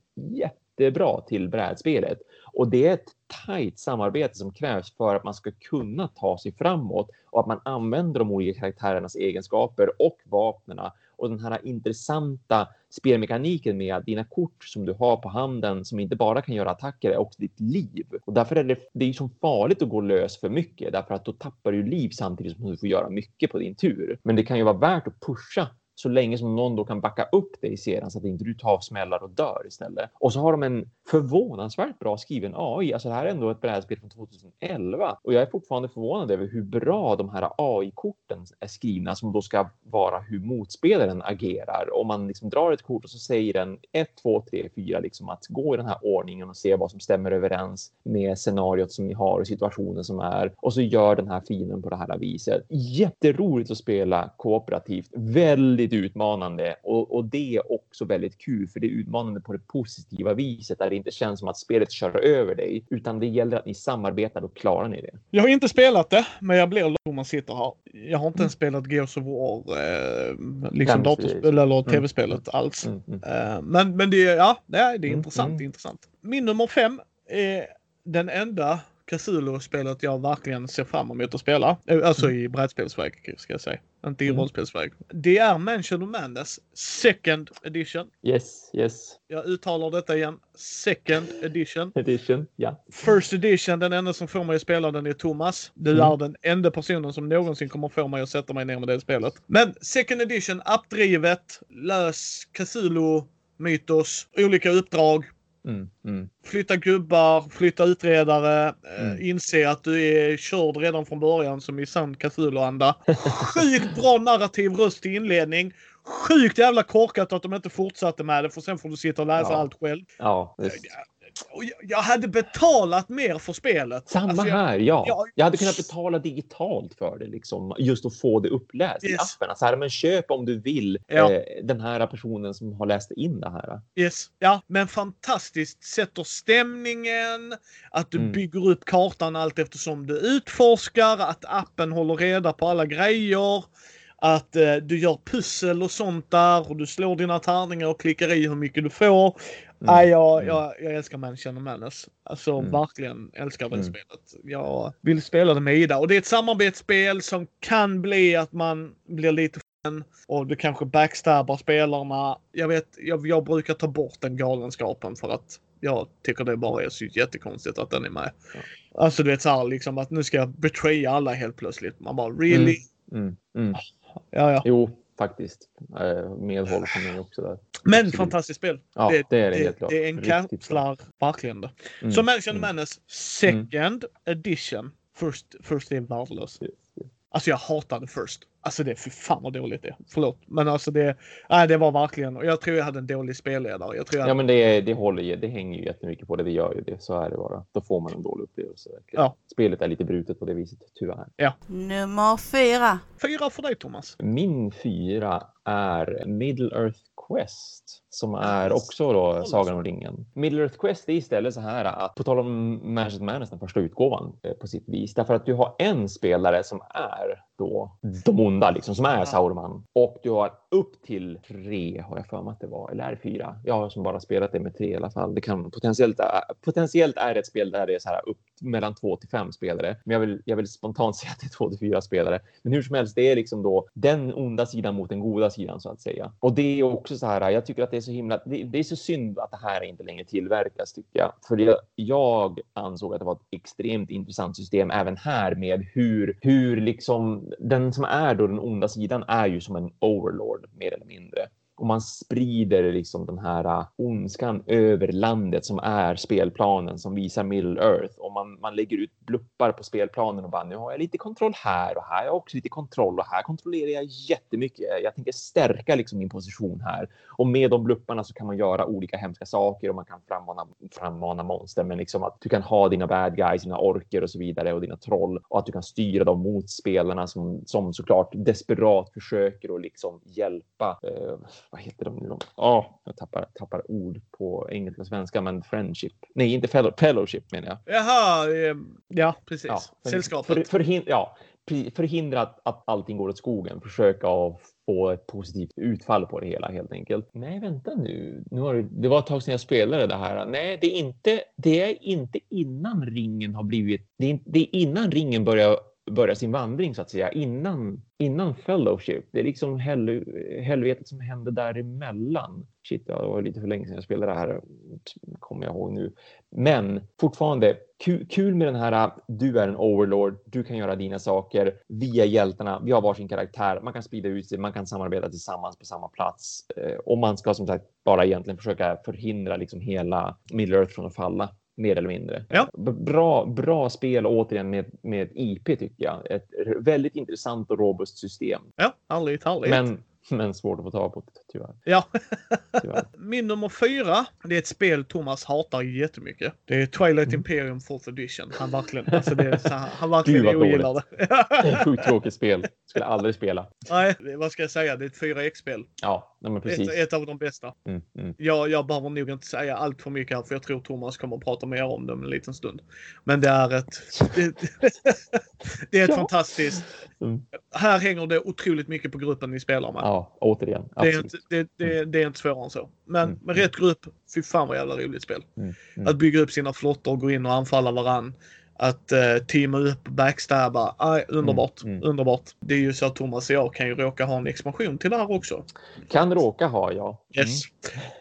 jättebra till brädspelet. Och det är ett tajt samarbete som krävs för att man ska kunna ta sig framåt och att man använder de olika karaktärernas egenskaper och vapnena och den här intressanta spelmekaniken med dina kort som du har på handen som inte bara kan göra attacker är också ditt liv. Och därför är det, det är så som farligt att gå lös för mycket därför att då tappar du liv samtidigt som du får göra mycket på din tur. Men det kan ju vara värt att pusha så länge som någon då kan backa upp dig i serien så att inte du tar smällar och dör istället. Och så har de en förvånansvärt bra skriven AI. Alltså det här är ändå ett brädspel från 2011 och jag är fortfarande förvånad över hur bra de här AI-korten är skrivna som då ska vara hur motspelaren agerar. Om man liksom drar ett kort och så säger den 1, 2, 3, 4 liksom att gå i den här ordningen och se vad som stämmer överens med scenariot som ni har och situationen som är. Och så gör den här finen på det här viset. Jätteroligt att spela kooperativt. Väldigt utmanande och, och det är också väldigt kul för det är utmanande på det positiva viset där det inte känns som att spelet kör över dig utan det gäller att ni samarbetar och klarar ni det. Jag har inte spelat det, men jag blir om man sitter här. Jag har inte ens spelat Gears of War, eh, liksom datorspel eller Mm. tv-spelet alls. Mm, mm. Eh, men, men det, är- ja, det är, det Mm, intressant. mm. Det är intressant. Min nummer fem är den enda Cthulhu-spelet jag verkligen ser fram emot att spela. Eh, Alltså i brädspelsväg ska jag säga. Inte i Mm. rollspelsväg. Det är Mansion of Madness Second Edition. Yes, yes. Jag uttalar detta igen. Second Edition. Edition, ja. First edition, den enda som får mig att spela den är Thomas. Du Mm. är den enda personen som någonsin kommer få mig att sätta mig ner med det spelet. Men second edition, appdrivet, lös Cthulhu, mytos, olika uppdrag. Mm, mm. Flytta gubbar, flytta utredare, eh, Mm. inse att du är körd redan från början som i sann Cthulhu-anda. Sjukt bra narrativ röst i inledning. Sjukt jävla korkat att de inte fortsatte med det för sen får du sitta och läsa Ja. allt själv. Ja, visst. Jag, jag hade betalat mer för spelet. Samma Alltså, jag- här, ja. ja. Jag hade kunnat betala digitalt för det, liksom, just att få det uppläst i Yes. appen. Alltså, här, men köp om du vill Ja. eh, den här personen som har läst in det här. Yes. Ja, men fantastiskt. Sätter stämningen, att du Mm. bygger upp kartan allt eftersom du utforskar, att appen håller reda på alla grejer. Att eh, du gör pussel och sånt där och du slår dina tärningar och klickar i hur mycket du får. Mm. Nej, jag, Mm. jag, jag älskar Mansion of Madness. Alltså Mm. verkligen älskar det Mm. spelet. Jag vill spela det med Ida. Och det är ett samarbetsspel som kan bli att man blir lite och du kanske backstabbar spelarna. Jag vet, jag, jag brukar ta bort den galenskapen för att jag tycker det bara är så jättekonstigt att den är med. Ja. Alltså du vet såhär liksom att nu ska jag betraya alla helt plötsligt. Man bara really? Mm, mm. Ja, ja. Jo, faktiskt. Eh, medhåll från mig också där. Men Absolut. fantastiskt spel. Ja, det, det är det det, helt klart. det är en kapslar verkligen det. Mm, Så Mansion mm. Madness second edition. First, first är värdelös. Yes, yes. Alltså jag hatade first. Alltså det, fy fan vad dåligt det är. Förlåt. Men alltså det, nej det var verkligen, och jag tror jag hade en dålig spelledare. Jag tror jag, Ja, men det, det håller ju. Det hänger ju jättemycket på det. Det gör ju det. Så är det bara. Då får man en dålig upplevelse. Verkligen. Ja. Spelet är lite brutet på det viset, tyvärr. Nummer fyra. Fyra för dig Thomas. Min fyra är Middle Earth Quest som är också då Sagan om ringen. Middle Earth Quest är istället så här att på tal om Magic Madness, den första utgåvan eh, på sitt vis, därför att du har en spelare som är då de onda, liksom, som är Ja. Sauron och du har upp till tre har jag för mig att det var, eller är det fyra? Jag har som bara spelat det med tre i alla fall. Det kan potentiellt, äh, potentiellt är det ett spel där det är så här upp mellan två till fem spelare, men jag vill, jag vill spontant säga att det är två till fyra spelare. Men hur som helst, det är liksom då den onda sidan mot den goda sidan så att säga. Och det är också så här, jag tycker att det är så himla, det, det är så synd att det här inte längre tillverkas tycker jag. För jag, jag ansåg att det var ett extremt intressant system även här med hur, hur liksom den som är då den onda sidan är ju som en overlord mer eller mindre. Och man sprider liksom den här äh, ondskan över landet som är spelplanen som visar Middle Earth. Och man, man lägger ut bluppar på spelplanen och bara nu har jag lite kontroll här och här har jag också lite kontroll och här kontrollerar jag jättemycket. Jag tänker stärka liksom min position här. Och med de blupparna så kan man göra olika hemska saker och man kan frammana, frammana monster. Men liksom att du kan ha dina bad guys, dina orker och så vidare och dina troll och att du kan styra dem mot spelarna som, som såklart desperat försöker och liksom hjälpa. Eh, vad heter de nu? Ja, jag tappar, tappar ord på engelska och svenska, men friendship. Nej, inte fellow, fellowship menar jag. Jaha, eh, ja precis. Ja, för- Sällskapet. För, förhin- ja, förhindra att, att allting går åt skogen. Försöka få ett positivt utfall på det hela helt enkelt. Nej, vänta nu. nu har det, det var ett tag sedan jag spelade det här. Nej, det är inte, det är inte innan ringen har blivit... Det är, det är innan ringen börjar börjar sin vandring så att säga innan innan fellowship. Det är liksom hel, helvetet som händer däremellan. Shit, det var lite för länge sedan jag spelade det här. Kommer jag ihåg nu. Men fortfarande kul, kul med den här. Äh, du är en overlord. Du kan göra dina saker. Vi är hjältarna. Vi har varsin karaktär. Man kan sprida ut sig. Man kan samarbeta tillsammans på samma plats eh, och man ska som sagt bara egentligen försöka förhindra liksom hela Middle Earth från att falla mer eller mindre. Ja. Bra, bra spel återigen med, med IP tycker jag. Ett väldigt intressant och robust system. Ja, härligt, härligt. Men, men svårt att få tag på tyvärr. Ja. tyvärr. Min nummer fyra, det är ett spel Thomas hatar jättemycket. Det är Twilight Mm. Imperium 4th edition. Han verkligen, alltså det är så här, han verkligen Gud, ogillar det. Det är ett sjukt tråkigt spel. Skulle aldrig spela. Nej, vad ska jag säga? Det är ett 4X-spel. Ja, nej, men precis. Ett, ett av de bästa. Mm, mm. Jag, jag behöver nog inte säga allt för mycket här för jag tror Thomas kommer att prata mer om det om en liten stund. Men det är ett... Det, är ett Ja. fantastiskt... Mm. Här hänger det otroligt mycket på gruppen ni spelar med. Ja, återigen. det, är inte, det, det, det är inte svårare än så. Men Mm. med rätt grupp, fy fan vad jävla roligt spel. Mm, mm. Att bygga upp sina flottor, gå in och anfalla varann. Att uh, teama upp, backstabba. Aj, underbart. Mm, mm. Underbart. Det är ju så att Thomas och jag kan ju råka ha en expansion till det här också. Kan råka ha, ja. Yes.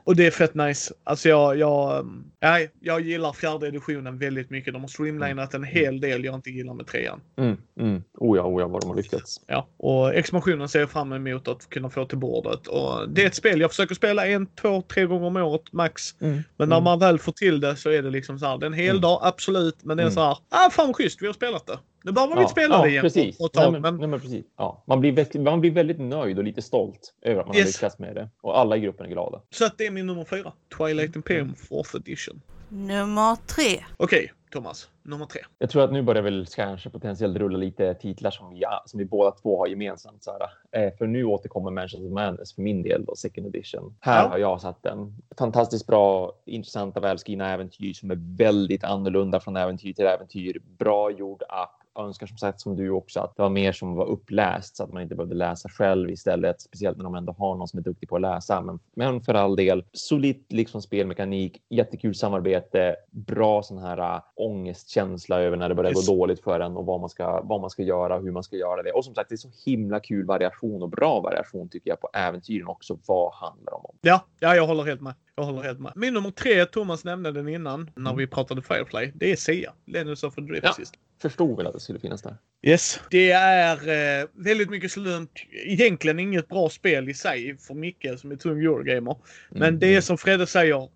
Och det är fett nice. Alltså jag, jag, um, nej, jag gillar fjärde editionen väldigt mycket. De har streamlinat en hel del jag inte gillar med trean. Mm, mm. Oh ja, oh ja, vad de har lyckats. Ja, och expansionen ser jag fram emot att kunna få till bordet. Och det är ett spel jag försöker spela en, två, tre gånger om året max. Mm, Men när mm. man väl får till det så är det liksom så här. Det är en hel Mm. dag, absolut. Men det är Mm. så här. Ah, fan vad schysst, vi har spelat det. Nu behöver vi inte spela ja, det igen precis. ett tag. Nej, men, men nej, men precis. Ja. Man, blir, väldigt- man blir väldigt nöjd och lite stolt över att man har Yes. lyckats med det. Och alla i gruppen är glada. Så att det är min nummer fyra. Twilight Imperium Mm. 4th edition. Nummer tre. Okej, Thomas. Nummer tre. Jag tror att nu börjar väl kanske potentiellt rulla lite titlar som vi, som vi båda två har gemensamt. Så. Eh, för nu återkommer Manchester Madness för min del, då, second edition. Här Ja. har jag satt den. Fantastiskt bra, intressanta, välskrivna äventyr som är väldigt annorlunda från äventyr till äventyr. Bra gjord app. Önskar som sagt som du också att det var mer som var uppläst så att man inte behövde läsa själv istället. Speciellt när de ändå har någon som är duktig på att läsa. Men, men för all del, solid liksom spelmekanik, jättekul samarbete, bra sån här äh, ångestkänsla över när det börjar Yes. gå dåligt för en och vad man, ska, vad man ska göra hur man ska göra det. Och som sagt, det är så himla kul variation och bra variation tycker jag på äventyren också. Vad handlar de om? Ja, ja, jag håller helt med. Jag håller helt med. Min nummer tre, Thomas nämnde den innan när Mm. vi pratade Firefly. Det är Sia. Legends of a Drift Ja. System. Förstod väl att det skulle finnas där. Yes. Det är eh, väldigt mycket slump. Egentligen inget bra spel i sig för Micke som är tung Eurogamer. Men Mm. det är som Fredde säger. eh,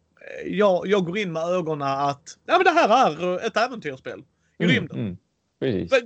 Jag, jag går in med ögonen att ja, men det här är ett äventyrsspel i Mm, rymden. mm.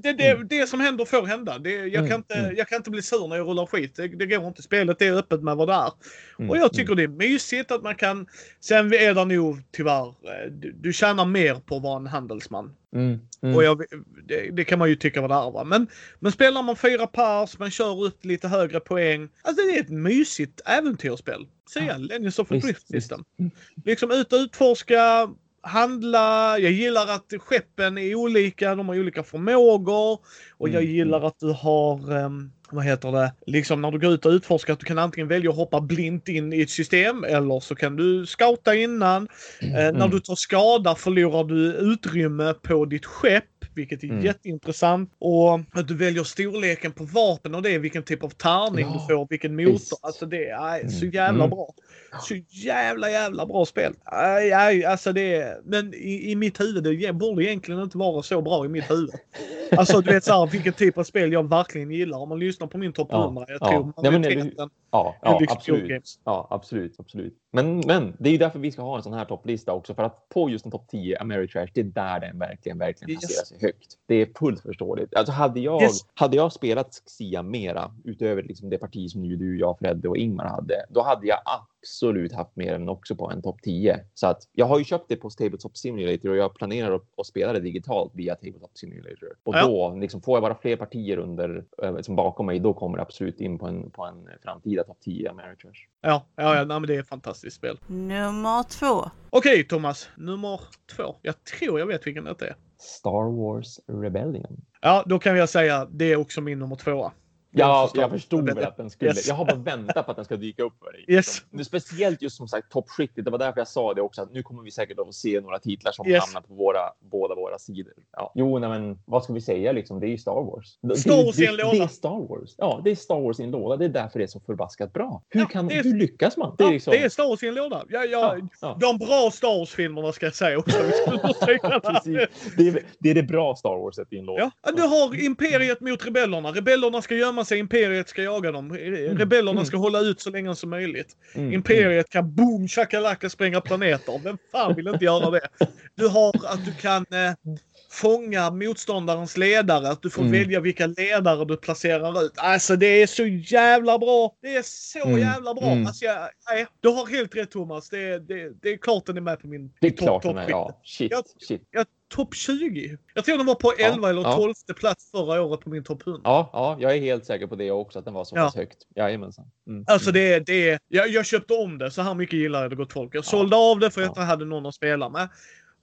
Det, det, Mm. det som händer får hända. Det, jag, Mm, kan inte, mm. jag kan inte bli sur när jag rullar skit. Det, det går inte. Spelet är öppet med vad det är. Mm, Och jag tycker det är mysigt att man kan... Sen är det nog tyvärr... eh, Du, du tjänar mer på att vara en handelsman. Mm, mm. Och jag, det, det kan man ju tycka vad det är va. Men, men spelar man fyra pers, man kör upp lite högre poäng. Alltså det är ett mysigt äventyrsspel. Säga Ja. Legends of Drift. System. Mm. Liksom ut och utforska, handla. Jag gillar att skeppen är olika, de har olika förmågor. Och jag Mm, gillar att du har, ehm, vad heter det, liksom när du går ut och utforskar att du kan antingen välja att hoppa blint in i ett system eller så kan du scouta innan. Eh, När Mm. du tar skada förlorar du utrymme på ditt skepp, vilket är Mm. jätteintressant. Och att du väljer storleken på vapen och det, vilken typ av tärning Ja, du får, vilken motor. visst. Alltså det är så Mm. jävla Mm. bra. Så jävla jävla bra spel. Aj, aj, alltså det men i, i mitt huvud, det borde egentligen inte vara så bra i mitt huvud. Alltså du vet så här, vilken typ av spel jag verkligen gillar. Om man lyssnar på min topp Ja, 100. Jag ja. tror Nej, men det- majoriteten Ja, ja absolut. Ja, absolut, absolut. Men, men det är ju därför vi ska ha en sån här topplista också. För att på just en topp 10, Ameritrash, det är där den verkligen, verkligen Yes. placerar sig högt. Det är fullt förståeligt. Alltså hade jag, Yes. hade jag spelat Xia mera, utöver liksom det parti som ju du, jag, Fredde och Ingmar hade, då hade jag absolut haft mer än också på en topp 10. Så att jag har ju köpt det på Tabletop Simulator och jag planerar att, att spela det digitalt via Tabletop Simulator. Och Ja. då liksom, får jag bara fler partier under, eh, liksom bakom mig, då kommer det absolut in på en, på en framtida topp 10 Ameritrash. Ja, ja, ja nej, men det är ett fantastiskt spel. Nummer två. Okej Thomas, nummer två. Jag tror jag vet vilken det är. Star Wars Rebellion. Ja, då kan jag säga det är också min nummer tvåa. Ja, jag förstod väl att den skulle. Yes. Jag har bara väntat på att den ska dyka upp för dig. Yes. Nu, speciellt just som sagt toppskiktet. Det var därför jag sa det också. Att nu kommer vi säkert att få se några titlar som Yes. hamnar på våra, båda våra sidor. Ja. Jo, nej, men vad ska vi säga liksom? Det är ju Star Wars. Star Wars i en låda. det är Star Wars. Ja, det är Star Wars i en låda. Det är därför det är så förbaskat bra. Hur, Ja, kan, det är- hur lyckas man? Det är, liksom... det är Star Wars i en låda. Ja, ja, ja. De bra Star Wars-filmerna ska jag säga också. Det, är, det är det bra Star Warset i en låda. Ja, du har Imperiet mot rebellerna. Rebellerna ska gömma sig, Imperiet ska jaga dem. Rebellerna mm. ska hålla ut så länge som möjligt. Mm, Imperiet kan boom shakalaka spränga planeter. Vem fan vill inte göra det? Du har att du kan eh, fånga motståndarens ledare. Att du får Mm. välja vilka ledare du placerar ut. Alltså det är så jävla bra. Det är så Mm, jävla bra. mm. Alltså, jag, nej, du har helt rätt Thomas. Det, det, det är klart den är med på min Det är topp- klart den är. Ja, shit, Jag- shit. Ja, topp 20. Jag tror den var på Ja, 11 eller ja. 12 plats förra året på min topp 100. Ja, ja, jag är helt säker på det också, att den var så Ja. pass högt. Jajamensan. Mm. Alltså mm. det är, det är, jag, jag köpte om det, så här mycket gillar jag det gott folk. Jag sålde av det för att jag Ja. inte hade någon att spela med.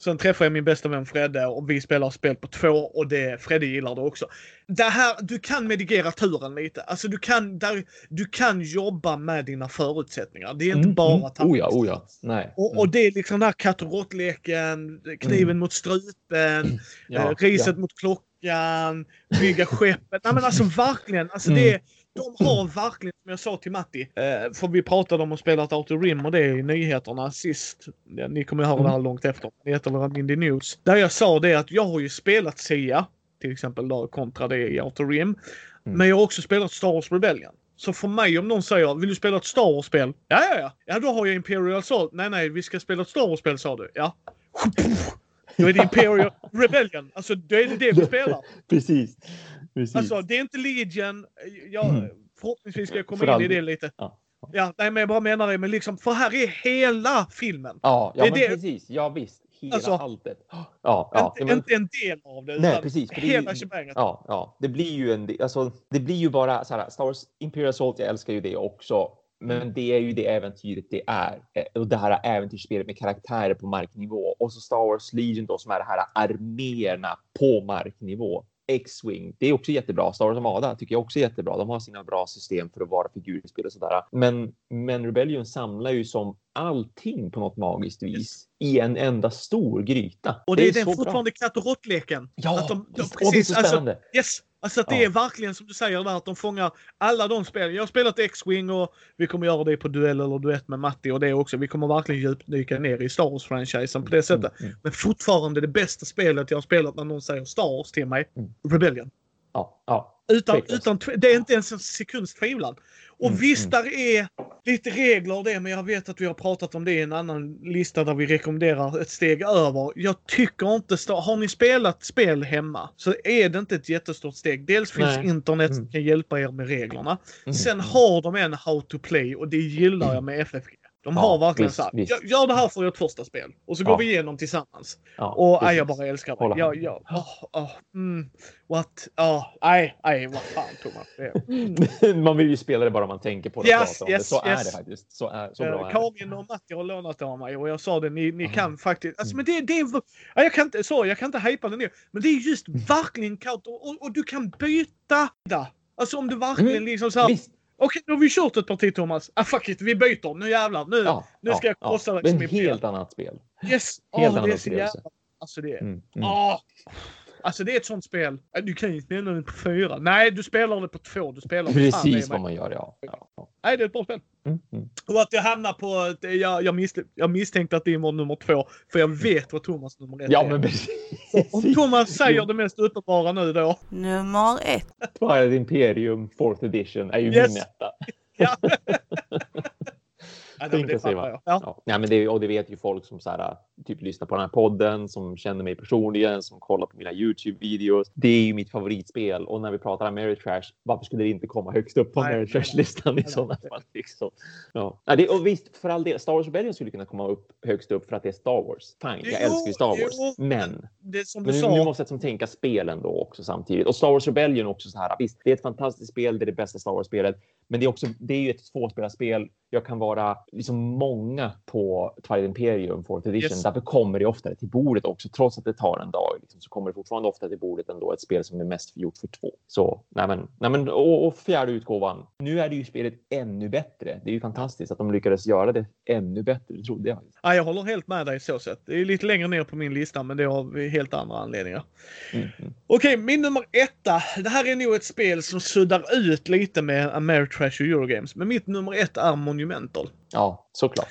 Sen träffade jag min bästa vän Fredde och vi spelar spel på två och det, Fredde gillar det också. Det här, du kan medigera turen lite. Alltså du kan, där, du kan jobba med dina förutsättningar. Det är inte Mm, bara mm. Oh ja, oh ja. Nej. och, och det är liksom den här katt och råttleken, kniven Mm. mot strupen, Ja, eh, riset ja. mot klockan, bygga skeppet. Nej men alltså verkligen. Alltså Mm. det, de har verkligen, som jag sa till Matti, eh, för vi pratade om att spela ett Outer Rim och det i nyheterna sist. Ja, ni kommer att höra det här långt efter. Det heter väl Indie News. Där jag sa det att jag har ju spelat Sia, till exempel då, kontra det i Outer Rim. Mm. Men jag har också spelat Star Wars Rebellion. Så för mig om någon säger vill du spela ett Star Wars-spel? Ja, ja, ja. Ja, då har jag Imperial Assault. Nej, nej, vi ska spela ett Star Wars-spel sa du. Ja. Då är det Imperial Rebellion. Alltså, då är det det vi spelar. Precis. Precis. Alltså, det är inte Legion. Jag, Mm. Förhoppningsvis ska jag komma För in i all- det lite. Ja. Ja, nej, men jag bara menar det. Men liksom, för här är hela filmen. ja, ja det är men det- precis. Ja, visst. Hela Alltså- alltet. Ja, ja. inte, men, inte en del av det. Nej, utan precis, det Hela shebanget. ja, ja. Det blir ju en alltså, det blir ju bara så här. Star Wars Imperial Assault, jag älskar ju det också. Men det är ju det äventyret det är. Eh, Och det här äventyrsspelet med karaktärer på marknivå. Och så Star Wars Legion då som är det här arméerna på marknivå. X-Wing, det är också jättebra. Star Wars Armada tycker jag också är jättebra. De har sina bra system för att vara figurspel och sådär. Men, men Rebellion samlar ju som allting på något magiskt vis i en enda stor gryta. Och det, är, så den bra. fortfarande katt och råttleken. Ja, Att de, de, visst. Åh, det är så alltså, spännande. Yes! Alltså att det Ja. är verkligen som du säger där att de fångar alla de spel. Jag har spelat X-Wing och vi kommer göra det på duell eller duett med Matti och det också. Vi kommer verkligen djupdyka ner i Star Wars-franchisen på det sättet. Mm, mm. Men fortfarande det bästa spelet jag har spelat när någon säger Star Wars till mig. Mm. Rebellion. Ja, ja. Utan, utan, det är inte ens en sekunds tvivel. Och Mm, visst, mm. där är lite regler och det, men jag vet att vi har pratat om det i en annan lista där vi rekommenderar ett steg över. Jag tycker inte, har ni spelat spel hemma så är det inte ett jättestort steg. Dels finns Nej. internet som Mm. kan hjälpa er med reglerna. Mm, Sen har de en how to play och det gillar jag med FFG. De Ja, har verkligen visst, så här, visst. "Gör- det här för ert första spel. Och så Ja. går vi igenom tillsammans. Ja, Och precis. jag bara älskar det. Med. jag, åh, åh, mm, what? Ja, nej, nej, vad fan Thomas. Är- man vill ju spela det bara man tänker på det. Yes, yes, det. Så yes. är det faktiskt. Så, är, så Eh, bra det. Karin och Matti har lånat det av mig och jag sa det, ni, ni Aha. kan faktiskt. Alltså, Mm. men det, det är, ja, jag kan inte, sorry, jag kan inte hypa det ner. Men det är just verkligen kallt och, och, och du kan byta. Alltså om du verkligen Mm, liksom så här, Visst. Okej nu har vi kört ett parti Thomas. Ah fuck it, vi byter. Nu jävlar, nu, Ja, nu ska ja, jag krossa ja. liksom Men i helt annat spel. Yes! helt Åh, annan det är så jävla, alltså det är, Mm, mm. åh. Alltså det är ett sånt spel. Äh, Du kan ju spela det på fyra. Nej, du spelar det på två. Du spelar Precis vad man gör, ja. ja, ja. Nej, det är ett bra spel. Mm, mm. Och att jag hamnar på... ett- Jag, jag, mis, jag misstänkte att det var nummer två. För jag vet vad Thomas nummer ett Ja, är. men precis. Om Thomas säger det mest uppenbara nu då. Nummer ett. Twilight Imperium 4th edition är ju Yes. min etta. Ja. Ja, det fattar jag. Ja. Ja. Nej, men det, och det vet ju folk som så här, typ lyssnar på den här podden, som känner mig personligen, som kollar på mina Youtube-videos. Det är ju mitt favoritspel och när vi pratar Ameritrash, varför skulle det inte komma högst upp på Nej, Ameritrash-listan i sådana fall? Liksom. Ja. Det, och visst, för all del, Star Wars Rebellion skulle kunna komma upp högst upp för att det är Star Wars. Fine, jag Jo, älskar ju Star Wars. jo. Men men nu, nu måste jag som tänka spelen då också samtidigt. Och Star Wars Rebellion också så här. Visst, det är ett fantastiskt spel. Det är det bästa Star Wars-spelet. Men det är också, det är ju ett tvåspelarspel. Jag kan vara liksom många på Twilight Imperium 4th edition. Yes. Därför kommer det oftare till bordet också. Trots att det tar en dag liksom, så kommer det fortfarande ofta till bordet ändå. Ett spel som är mest gjort för två. Så nej men, nej men och, och fjärde utgåvan. Nu är det ju spelet ännu bättre. Det är ju fantastiskt att de lyckades göra det ännu bättre. Det trodde jag. Ja, jag håller helt med dig så sett. Det är lite längre ner på min lista, men det är av helt andra anledningar. Mm, mm. Okej, min nummer etta. Det här är nog ett spel som suddar ut lite med Ameritrash och Eurogames. Men mitt nummer ett är Monumental. Ja, såklart.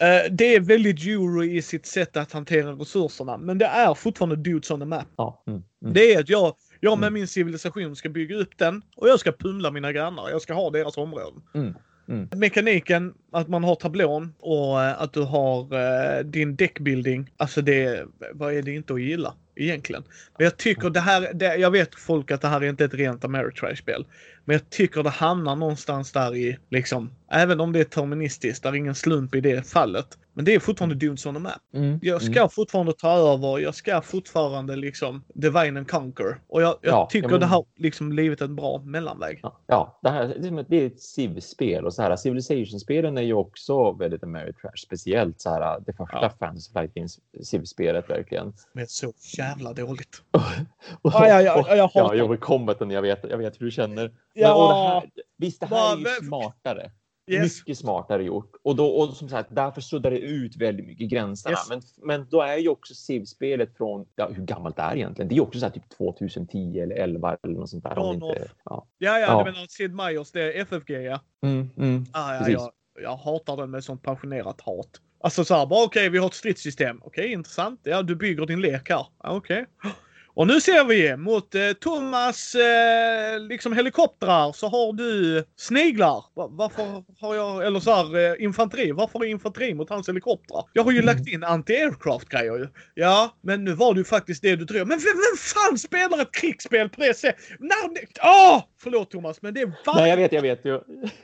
Eh, det är väldigt euro i sitt sätt att hantera resurserna, men det är fortfarande dudes on the map. Ja, mm, mm. Det är att jag, jag med Mm. min civilisation ska bygga upp den och jag ska pumla mina grannar. Jag ska ha deras områden. Mm, mm. Mekaniken, att man har tablån och eh, att du har eh, din deckbuilding. Alltså det, vad är det inte att gilla egentligen? Men jag tycker det här, det, jag vet folk att det här är inte ett rent Ameritrash-spel. Men jag tycker det hamnar någonstans där i, liksom, även om det är terministiskt, där är ingen slump i det fallet. Men det är fortfarande Dunes on the Map. Mm. Jag ska fortfarande ta över, jag ska fortfarande liksom divine and conquer. Och jag, jag Ja, tycker ja, men- det har liksom blivit en bra mellanväg. Ja, Ja, det, här, det är ett Civ-spel och så här Civilization-spelen är ju också väldigt Ameritrash, speciellt så här det första Ja. Fantasy Flight Civ-spelet verkligen. Men så jävla dåligt. Och, Ja, ja, ja, jag ja, hatar- jo, men combaten, jag vet, jag vet hur du känner. Men, Ja. och det här, visst, det här är ju smartare. Yes. Mycket smartare gjort. Och, då, och som sagt, därför suddar det ut väldigt mycket gränserna. Yes. Men, men då är ju också Civ-spelet från, ja, hur gammalt det är egentligen? Det är ju också så här typ 2010 eller 11 eller något sånt där. om inte, ja. Ja, ja, Ja. du menar Sid Meier's, det är FFG ja. Mm, mm. Ah, ja Precis jag, hatar den med sånt passionerat hat. Alltså så här, bara okej, vi har ett stridssystem. Okej, intressant. Ja, du bygger din lek här. Okej. Okej. Och nu ser vi mot eh, Thomas eh, liksom helikoptrar så har du sniglar. Va- Varför har jag, eller så här eh, infanteri. Varför har jag infanteri mot hans helikoptrar? Jag har ju Mm. lagt in anti-aircraft grejer ju. Ja, men nu var det ju faktiskt det du drev. Men vem, vem fan spelar ett krigsspel på det sättet? När, Åh! Förlåt Thomas, men det är varje Nej, jag vet, jag vet ju.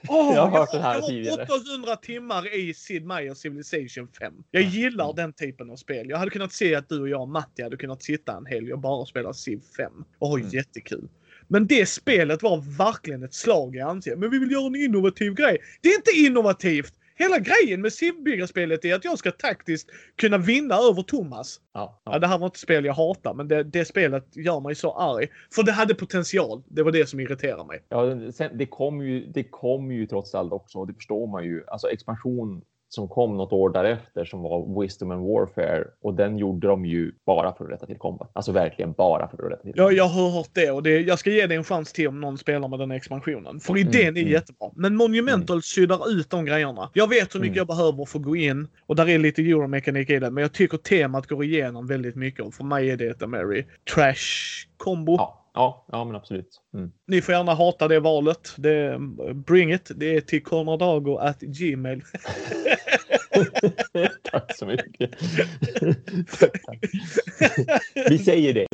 Åh, Jag har hört den här jag tidigare. 800 timmar i Sid Meier's Civilization 5. Jag gillar den typen av spel. Jag hade kunnat se att du och jag, Matti, hade kunnat sitta en helg och bara spela Civ 5 och ha Mm. jättekul. Men det spelet var verkligen ett slag i ansiktet. Men vi vill göra en innovativ grej. Det är inte innovativt! Hela grejen med Civ-byggarspelet är att jag ska taktiskt kunna vinna över Thomas. Ja, Ja, ja. det här var inte spel jag hatar, men det, det spelet gör mig så arg. För det hade potential. Det var det som irriterar mig. Ja, sen, det kom ju, det kom ju trots allt också, och det förstår man ju. Alltså expansion som kom något år därefter som var Wisdom and Warfare och den gjorde de ju bara för att rätta till combat. Alltså verkligen bara för att rätta till. Ja, jag har hört det och det, jag ska ge det en chans till om någon spelar med den expansionen. För idén är mm. jättebra. Men Monumental syddar ut de grejerna. Jag vet hur mycket Mm. jag behöver för att gå in och där är lite euromekanik i det. Men jag tycker temat går igenom väldigt mycket och för mig är det ett Mary Trash kombo. Ja, ja, ja men absolut. Mm. Ni får gärna hata det valet. Det, bring it. Det är till gmail. Tack så mycket. Vi säger det.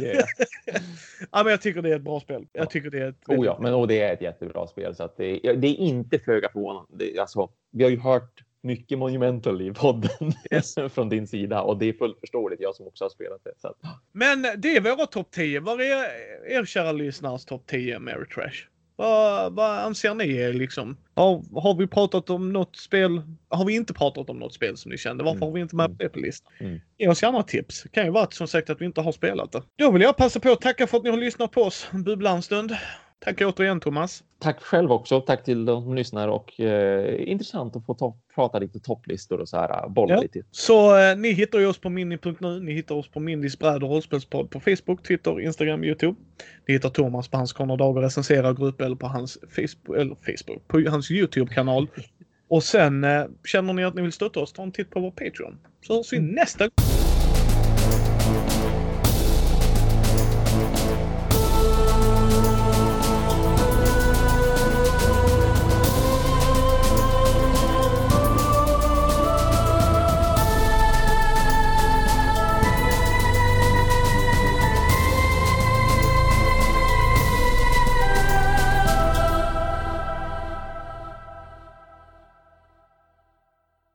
ja, men jag tycker det är ett bra spel. Jag tycker det är ett... Oh ja, men och det är ett jättebra spel så att det, det är inte föga förvånande. Alltså, vi har ju hört mycket Monumental i podden från din sida och det är fullt förståeligt. Jag som också har spelat det. Så Men det är våra topp 10. Vad är er kära lyssnares topp 10 Mary Trash? Vad, vad anser ni är liksom? Har, har vi pratat om något spel? Har vi inte pratat om något spel som ni kände? Varför Mm. har vi inte med det på listan? Mm. Ge oss gärna tips. Det kan ju vara som sagt att vi inte har spelat det. Då vill jag passa på att tacka för att ni har lyssnat på oss. Bubbla en stund. Tack återigen Thomas. tack själv också. Tack till de som lyssnar och eh, intressant att få ta, prata lite topplistor och så här äh, bolla Ja. lite. Så eh, ni hittar ju oss på mini.nu. Ni hittar oss på Mindys bräd och rollspelspodd på Facebook, Twitter, Instagram, Youtube. Ni hittar Thomas på hans Konrad recenserar grupp eller på hans Facebook, eller Facebook, på hans Youtube-kanal. Och sen eh, känner ni att ni vill stötta oss, ta en titt på vår Patreon. Så hörs vi nästa gång.